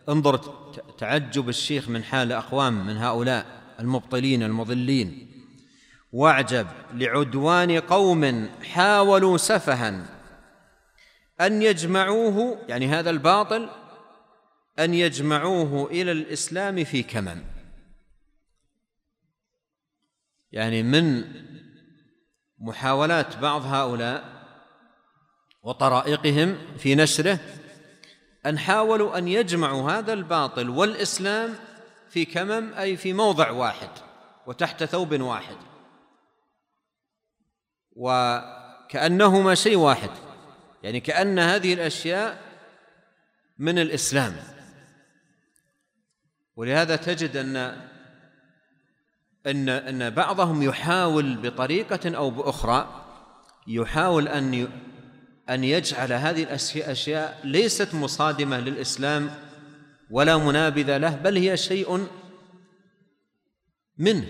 انظر تعجب الشيخ من حال أقوام من هؤلاء المبطلين المضلين. واعجب لعدوان قوم حاولوا سفها. أن يجمعوه يعني هذا الباطل أن يجمعوه إلى الإسلام في كمم يعني من محاولات بعض هؤلاء وطرائقهم في نشره أن حاولوا أن يجمعوا هذا الباطل والإسلام في كمم أي في موضع واحد وتحت ثوب واحد. وكأنهما شيء واحد يعني كأن هذه الأشياء من الإسلام. ولهذا تجد أن أن أن بعضهم يحاول بطريقة أو بأخرى يحاول أن أن يجعل هذه الأشياء ليست مصادمة للإسلام ولا منابذ له بل هي شيء منه.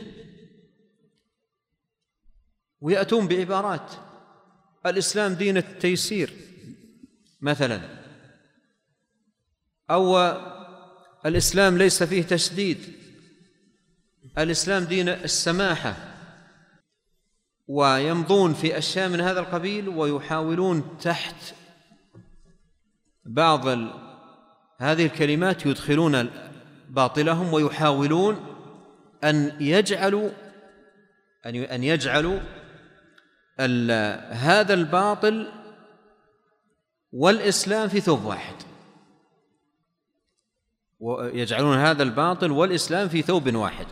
ويأتون بعبارات. الإسلام دين التيسير مثلا. أو الإسلام ليس فيه تشديد. الإسلام دين السماحة ويمضون في أشياء من هذا القبيل ويحاولون تحت بعض هذه الكلمات يدخلون باطلهم ويحاولون أن يجعلوا أن يجعلوا هذا الباطل والإسلام في ثوب واحد. ويجعلون هذا الباطل والإسلام في ثوب واحد.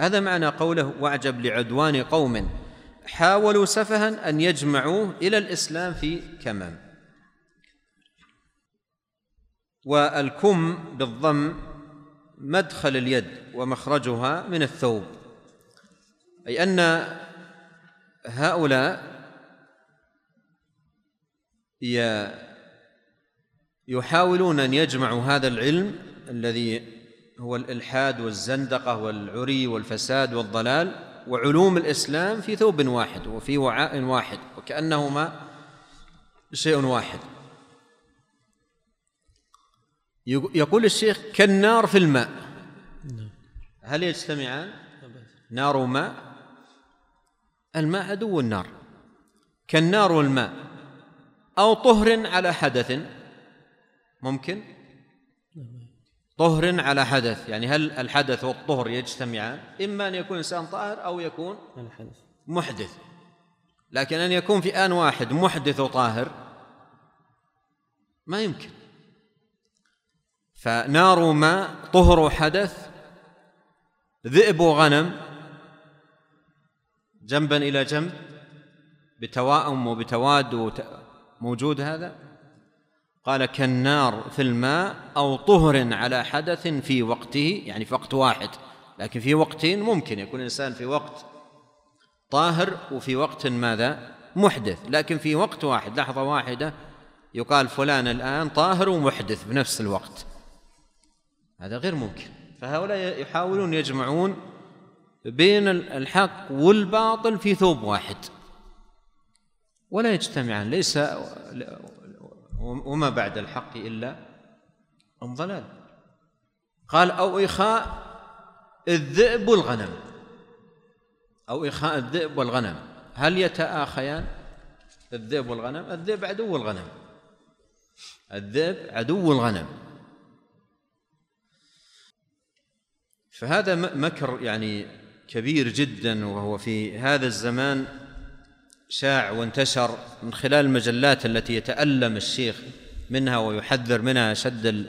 هذا معنى قوله واعجب لعدوان قوم. حاولوا سفها أن يجمعوه إلى الإسلام في كمام. والكم بالضم مدخل اليد ومخرجها من الثوب. أي أن هؤلاء يحاولون أن يجمعوا هذا العلم الذي هو الإلحاد والزندقة والعري والفساد والضلال وعلوم الإسلام في ثوب واحد وفي وعاء واحد وكأنهما شيء واحد. يقول الشيخ كالنار في الماء. هل يجتمعان؟ نار وماء. الماء عدو النار. كالنار والماء. أو طهر على حدث. ممكن؟ طهر على حدث يعني هل الحدث والطهر يجتمعان؟ إما أن يكون إنسان طاهر أو يكون محدث. لكن أن يكون في آن واحد محدث وطاهر ما يمكن. فنار ماء طهر حدث ذئب وغنم جنبا إلى جنب بتواؤم وبتواد موجود هذا؟ قال كالنار في الماء أو طهر على حدث في وقته يعني في وقت واحد لكن في وقتين ممكن يكون الإنسان في وقت طاهر وفي وقت ماذا؟ محدث. لكن في وقت واحد لحظة واحدة يقال فلان الآن طاهر ومحدث بنفس الوقت. هذا غير ممكن. فهؤلاء يحاولون يجمعون بين الحق والباطل في ثوب واحد. ولا يجتمعان ليس وما بعد الحق إلا الضلال قال أو إخاء الذئب والغنم. أو إخاء الذئب والغنم. هل يتآخيان؟ الذئب والغنم. الذئب عدو الغنم. الذئب عدو الغنم. فهذا مكر يعني كبير جدا وهو في هذا الزمان شاع وانتشر من خلال المجلات التي يتألم الشيخ منها ويحذر منها أشد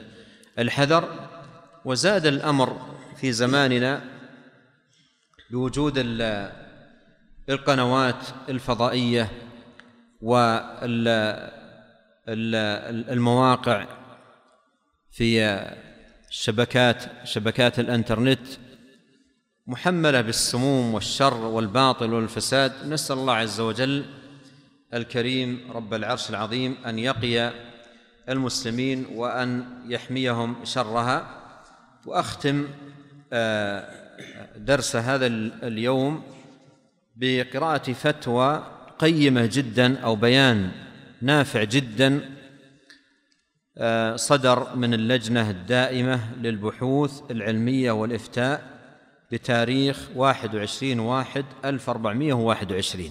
الحذر وزاد الأمر في زماننا بوجود القنوات الفضائية والمواقع في شبكات شبكات الإنترنت محملة بالسموم والشر والباطل والفساد نسأل الله عز وجل الكريم رب العرش العظيم أن يقي المسلمين وأن يحميهم شرها وأختم آه، درس هذا اليوم بقراءة فتوى قيمة جدا أو بيان نافع جدا آه، صدر من اللجنة الدائمة للبحوث العلمية والإفتاء بتاريخ 21 واحد 1421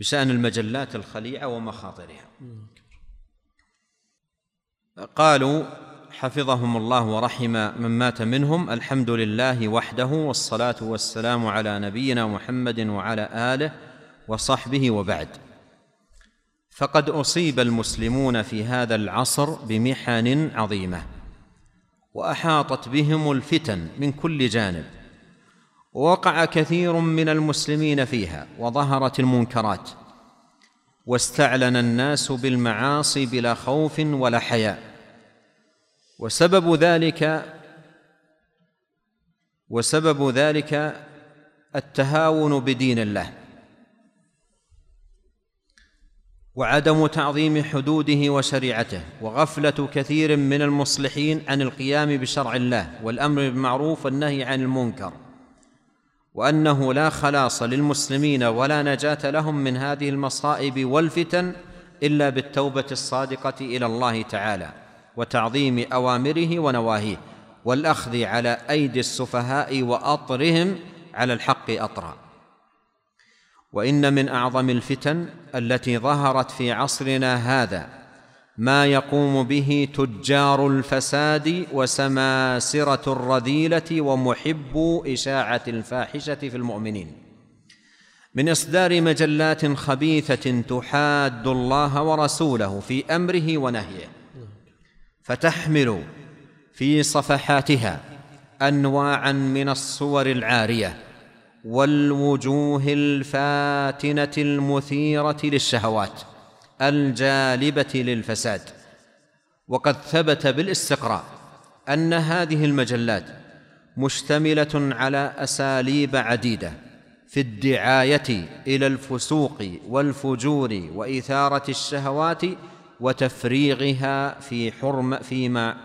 بشأن المجلات الخليعة ومخاطرها. قالوا حفظهم الله ورحم من مات منهم الحمد لله وحده والصلاة والسلام على نبينا محمد وعلى آله وصحبه وبعد. فقد أصيب المسلمون في هذا العصر بمحن عظيمة وأحاطت بهم الفتن من كل جانب. ووقع كثير من المسلمين فيها وظهرت المنكرات واستعلن الناس بالمعاصي بلا خوف ولا حياء. وسبب ذلك وسبب ذلك التهاون بدين الله. وعدم تعظيم حدوده وشريعته وغفلة كثير من المصلحين عن القيام بشرع الله والأمر بالمعروف والنهي عن المنكر. وأنه لا خلاص للمسلمين ولا نجاة لهم من هذه المصائب والفتن إلا بالتوبة الصادقة إلى الله تعالى وتعظيم أوامره ونواهيه والأخذ على أيدي السفهاء وأطرهم على الحق أطرا. وإن من أعظم الفتن التي ظهرت في عصرنا هذا ما يقوم به تجار الفساد وسماسرة الرذيلة ومحبو إشاعة الفاحشة في المؤمنين. من إصدار مجلات خبيثة تحاد الله ورسوله في أمره ونهيه فتحمل في صفحاتها انواعا من الصور العارية والوجوه الفاتنة المثيرة للشهوات. الجالبة للفساد. وقد ثبت بالاستقراء أن هذه المجلات مشتملة على أساليب عديدة في الدعاية إلى الفسوق والفجور وإثارة الشهوات وتفريغها في حرم فيما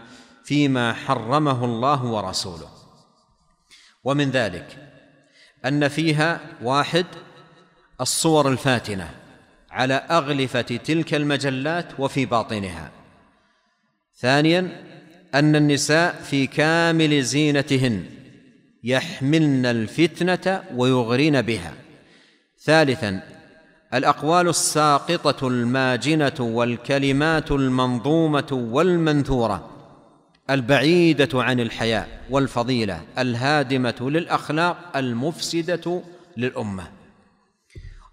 فيما حرمه الله ورسوله. ومن ذلك أن فيها واحد الصور الفاتنة. على أغلفة تلك المجلات وفي باطنها. ثانيا أن النساء في كامل زينتهن يحملن الفتنة ويغرين بها. ثالثا الأقوال الساقطة الماجنة والكلمات المنظومة والمنثورة البعيدة عن الحياء والفضيلة الهادمة للأخلاق المفسدة للأمة.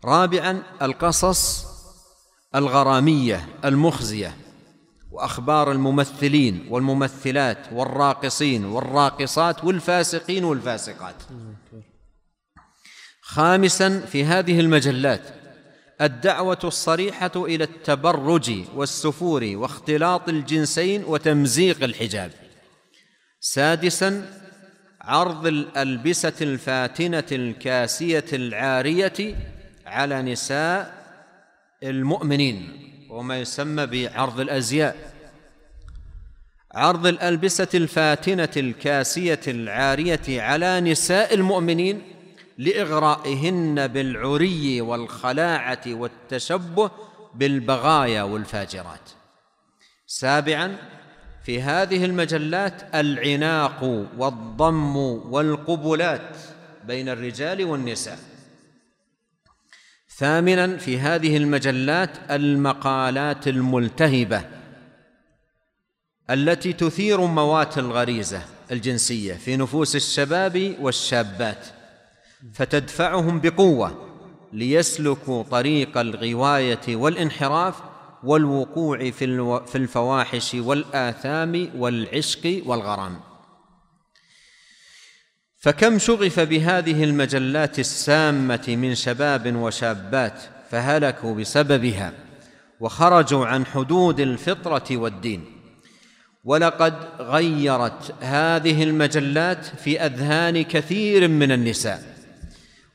رابعا القصص الغرامية المخزية وأخبار الممثلين والممثلات والراقصين والراقصات والفاسقين والفاسقات. خامسا في هذه المجلات الدعوة الصريحة إلى التبرج والسفور واختلاط الجنسين وتمزيق الحجاب. سادسا عرض الألبسة الفاتنة الكاسية العارية على نساء المؤمنين وما يسمى بعرض الأزياء. عرض الألبسة الفاتنة الكاسية العارية على نساء المؤمنين لإغرائهن بالعري والخلاعة والتشبه بالبغايا والفاجرات. سابعا في هذه المجلات العناق والضم والقبلات بين الرجال والنساء. ثامنا في هذه المجلات المقالات الملتهبة التي تثير موات الغريزة الجنسية في نفوس الشباب والشابات فتدفعهم بقوة ليسلكوا طريق الغواية والانحراف والوقوع في الفواحش والآثام والعشق والغرام. فكم شغف بهذه المجلات السامة من شباب وشابات فهلكوا بسببها وخرجوا عن حدود الفطرة والدين. ولقد غيرت هذه المجلات في أذهان كثير من النساء.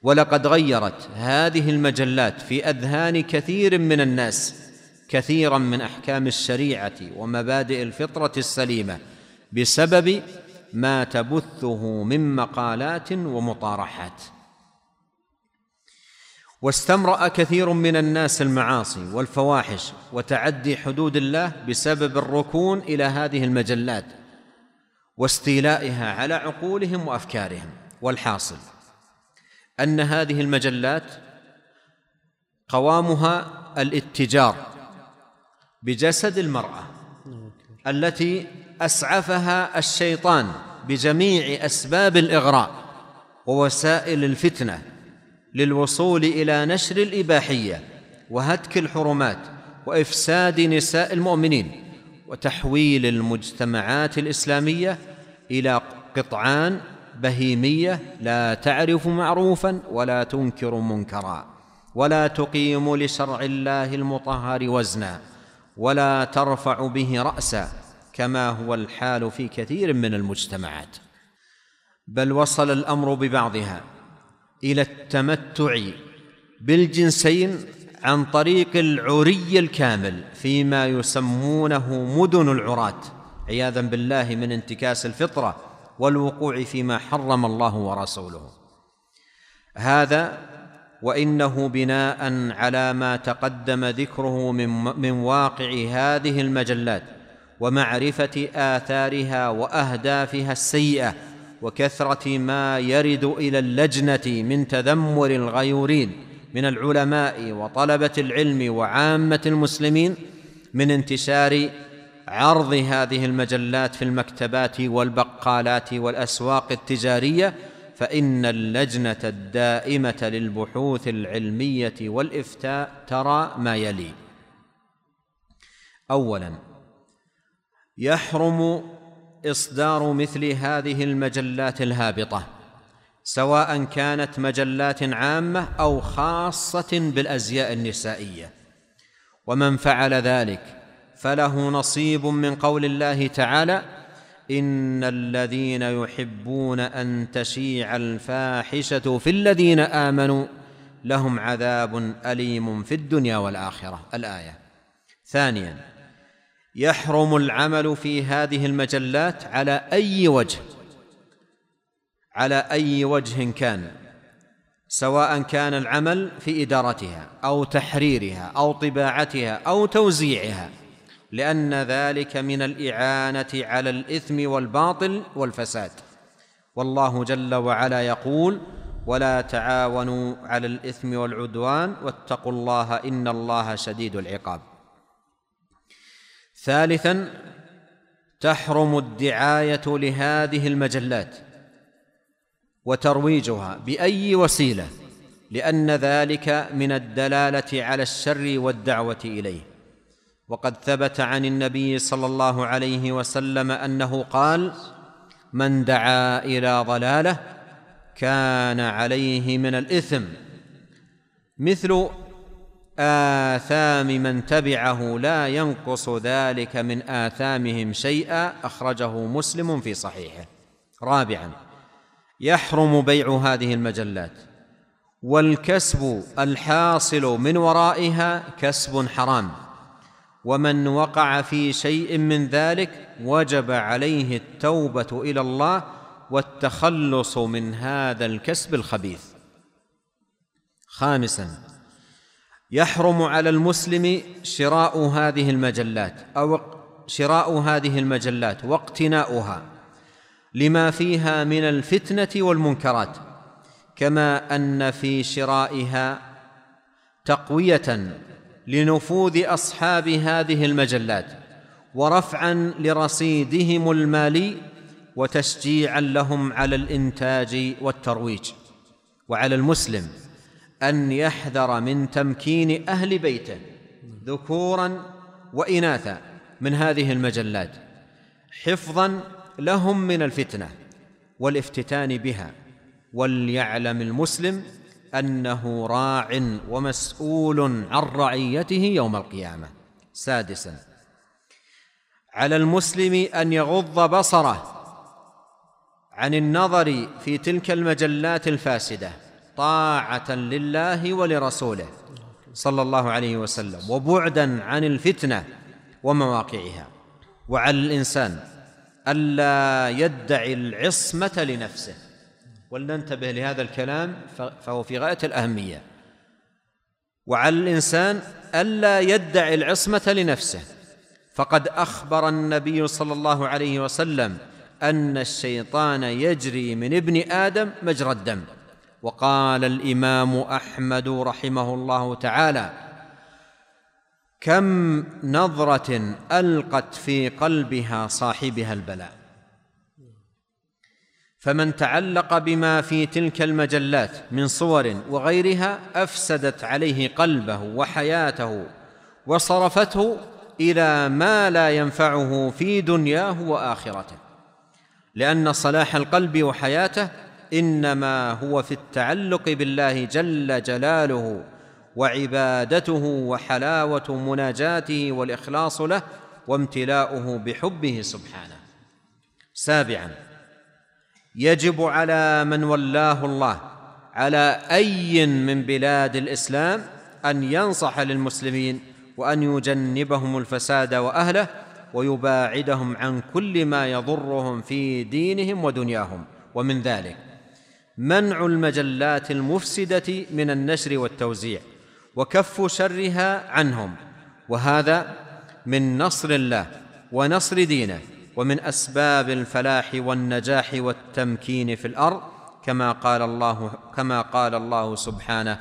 ولقد غيرت هذه المجلات في أذهان كثير من الناس كثيرا من أحكام الشريعة ومبادئ الفطرة السليمة بسبب ما تبثه من مقالات ومطارحات. واستمرأ كثير من الناس المعاصي والفواحش وتعدي حدود الله بسبب الركون إلى هذه المجلات واستيلائها على عقولهم وأفكارهم. والحاصل أن هذه المجلات قوامها الاتجار بجسد المرأة التي أسعفها الشيطان بجميع أسباب الإغراء ووسائل الفتنة للوصول إلى نشر الإباحية وهتك الحرمات وإفساد نساء المؤمنين وتحويل المجتمعات الإسلامية إلى قطعان بهيمية لا تعرف معروفا ولا تنكر منكرا ولا تقيم لشرع الله المطهر وزنا ولا ترفع به راسا كما هو الحال في كثير من المجتمعات. بل وصل الأمر ببعضها إلى التمتع بالجنسين عن طريق العري الكامل فيما يسمونه مدن العراة. عياذا بالله من انتكاس الفطرة والوقوع فيما حرم الله ورسوله. هذا وإنه بناء على ما تقدم ذكره من من واقع هذه المجلات. ومعرفة آثارها وأهدافها السيئة وكثرة ما يرد إلى اللجنة من تذمر الغيورين من العلماء وطلبة العلم وعامة المسلمين من انتشار عرض هذه المجلات في المكتبات والبقالات والأسواق التجارية فإن اللجنة الدائمة للبحوث العلمية والإفتاء ترى ما يلي. اولا يحرم إصدار مثل هذه المجلات الهابطة سواء كانت مجلات عامة أو خاصة بالأزياء النسائية. ومن فعل ذلك فله نصيب من قول الله تعالى إن الذين يحبون أن تشيع الفاحشة في الذين آمنوا لهم عذاب أليم في الدنيا والآخرة. الآية. ثانيا. يحرم العمل في هذه المجلات على أي وجه؟ على أي وجه كان؟ سواء كان العمل في إدارتها أو تحريرها أو طباعتها أو توزيعها لأن ذلك من الإعانة على الإثم والباطل والفساد. والله جل وعلا يقول ولا تعاونوا على الإثم والعدوان واتقوا الله إن الله شديد العقاب. ثالثا تحرم الدعاية لهذه المجلات وترويجها بأي وسيلة لأن ذلك من الدلالة على الشر والدعوة إليه. وقد ثبت عن النبي صلى الله عليه وسلم أنه قال من دعا إلى ضلالة كان عليه من الإثم مثل آثام من تبعه لا ينقص ذلك من آثامهم شيئا أخرجه مسلم في صحيحه. رابعا يحرم بيع هذه المجلات. والكسب الحاصل من ورائها كسب حرام. ومن وقع في شيء من ذلك وجب عليه التوبة إلى الله والتخلص من هذا الكسب الخبيث. خامسا يحرم على المسلم شراء هذه المجلات أو شراء هذه المجلات واقتناؤها لما فيها من الفتنة والمنكرات كما أن في شرائها تقوية لنفوذ أصحاب هذه المجلات ورفعا لرصيدهم المالي وتشجيعا لهم على الإنتاج والترويج وعلى المسلم أن يحذر من تمكين أهل بيته ذكورا واناثا من هذه المجلات حفظا لهم من الفتنة والافتتان بها وليعلم المسلم أنه راع ومسؤول عن رعيته يوم القيامة. سادسا على المسلم أن يغض بصره عن النظر في تلك المجلات الفاسدة طاعة لله ولرسوله صلى الله عليه وسلم وبعدا عن الفتنة ومواقعها. وعلى الإنسان ألا يدعي العصمة لنفسه. ولننتبه لهذا الكلام فهو في غاية الأهمية. وعلى الإنسان ألا يدعي العصمة لنفسه. فقد أخبر النبي صلى الله عليه وسلم أن الشيطان يجري من ابن آدم مجرى الدم. وقال الإمام أحمد رحمه الله تعالى كم نظرة ألقت في قلبها صاحبها البلاء؟ فمن تعلق بما في تلك المجلات من صور وغيرها أفسدت عليه قلبه وحياته وصرفته إلى ما لا ينفعه في دنياه وآخرته لأن صلاح القلب وحياته إنما هو في التعلق بالله جل جلاله وعبادته وحلاوة مناجاته والإخلاص له وامتلاؤه بحبه سبحانه. سابعا يجب على من ولاه الله على أي من بلاد الإسلام أن ينصح للمسلمين وأن يجنبهم الفساد وأهله ويباعدهم عن كل ما يضرهم في دينهم ودنياهم. ومن ذلك منع المجلات المفسدة من النشر والتوزيع وكف شرها عنهم وهذا من نصر الله ونصر دينه ومن أسباب الفلاح والنجاح والتمكين في الأرض كما قال الله كما قال الله سبحانه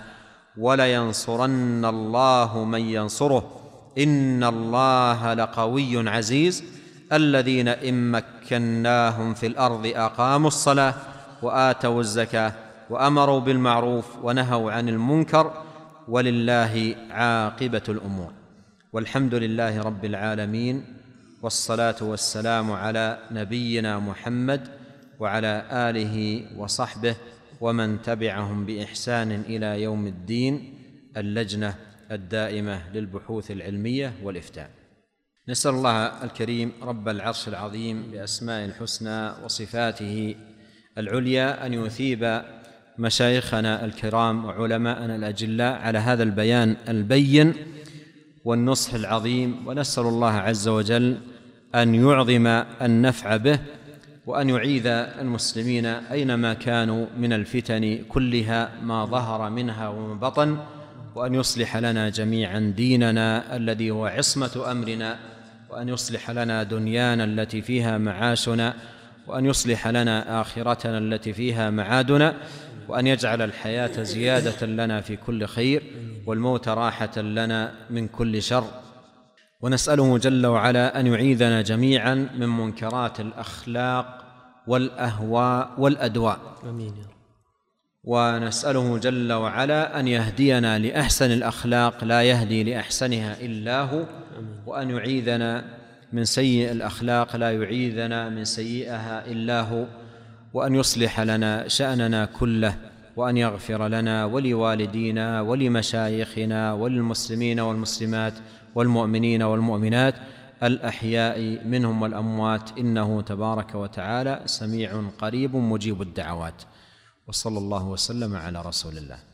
ولينصرن الله من ينصره إن الله لقوي عزيز الذين إن مكناهم في الأرض أقاموا الصلاة وآتوا الزكاة وأمروا بالمعروف ونهوا عن المنكر ولله عاقبة الأمور. والحمد لله رب العالمين والصلاة والسلام على نبينا محمد وعلى آله وصحبه ومن تبعهم بإحسان إلى يوم الدين اللجنة الدائمة للبحوث العلمية والإفتاء. نسأل الله الكريم رب العرش العظيم بأسماء الحسنى وصفاته العليا أن يثيب مشايخنا الكرام وعلماءنا الأجلاء على هذا البيان البين والنصح العظيم ونسأل الله عز وجل أن يعظم النفع به وأن يعيذ المسلمين أينما كانوا من الفتن كلها ما ظهر منها وما بطن وأن يصلح لنا جميعا ديننا الذي هو عصمة أمرنا وأن يصلح لنا دنيانا التي فيها معاشنا. وأن يصلح لنا آخرتنا التي فيها معادنا وأن يجعل الحياة زيادة لنا في كل خير والموت راحة لنا من كل شر. ونسأله جل وعلا أن يعيذنا جميعا من منكرات الأخلاق والأهواء والأدواء. آمين يا رب. ونسأله جل وعلا أن يهدينا لأحسن الأخلاق لا يهدي لأحسنها إلا هو وأن يعيذنا من سيء الأخلاق لا يعيذنا من سيئها إلا هو وأن يصلح لنا شأننا كله وأن يغفر لنا ولوالدينا ولمشايخنا وللمسلمين والمسلمات والمؤمنين والمؤمنات الأحياء منهم والأموات. إنه تبارك وتعالى سميع قريب مجيب الدعوات. وصلى الله وسلم على رسول الله.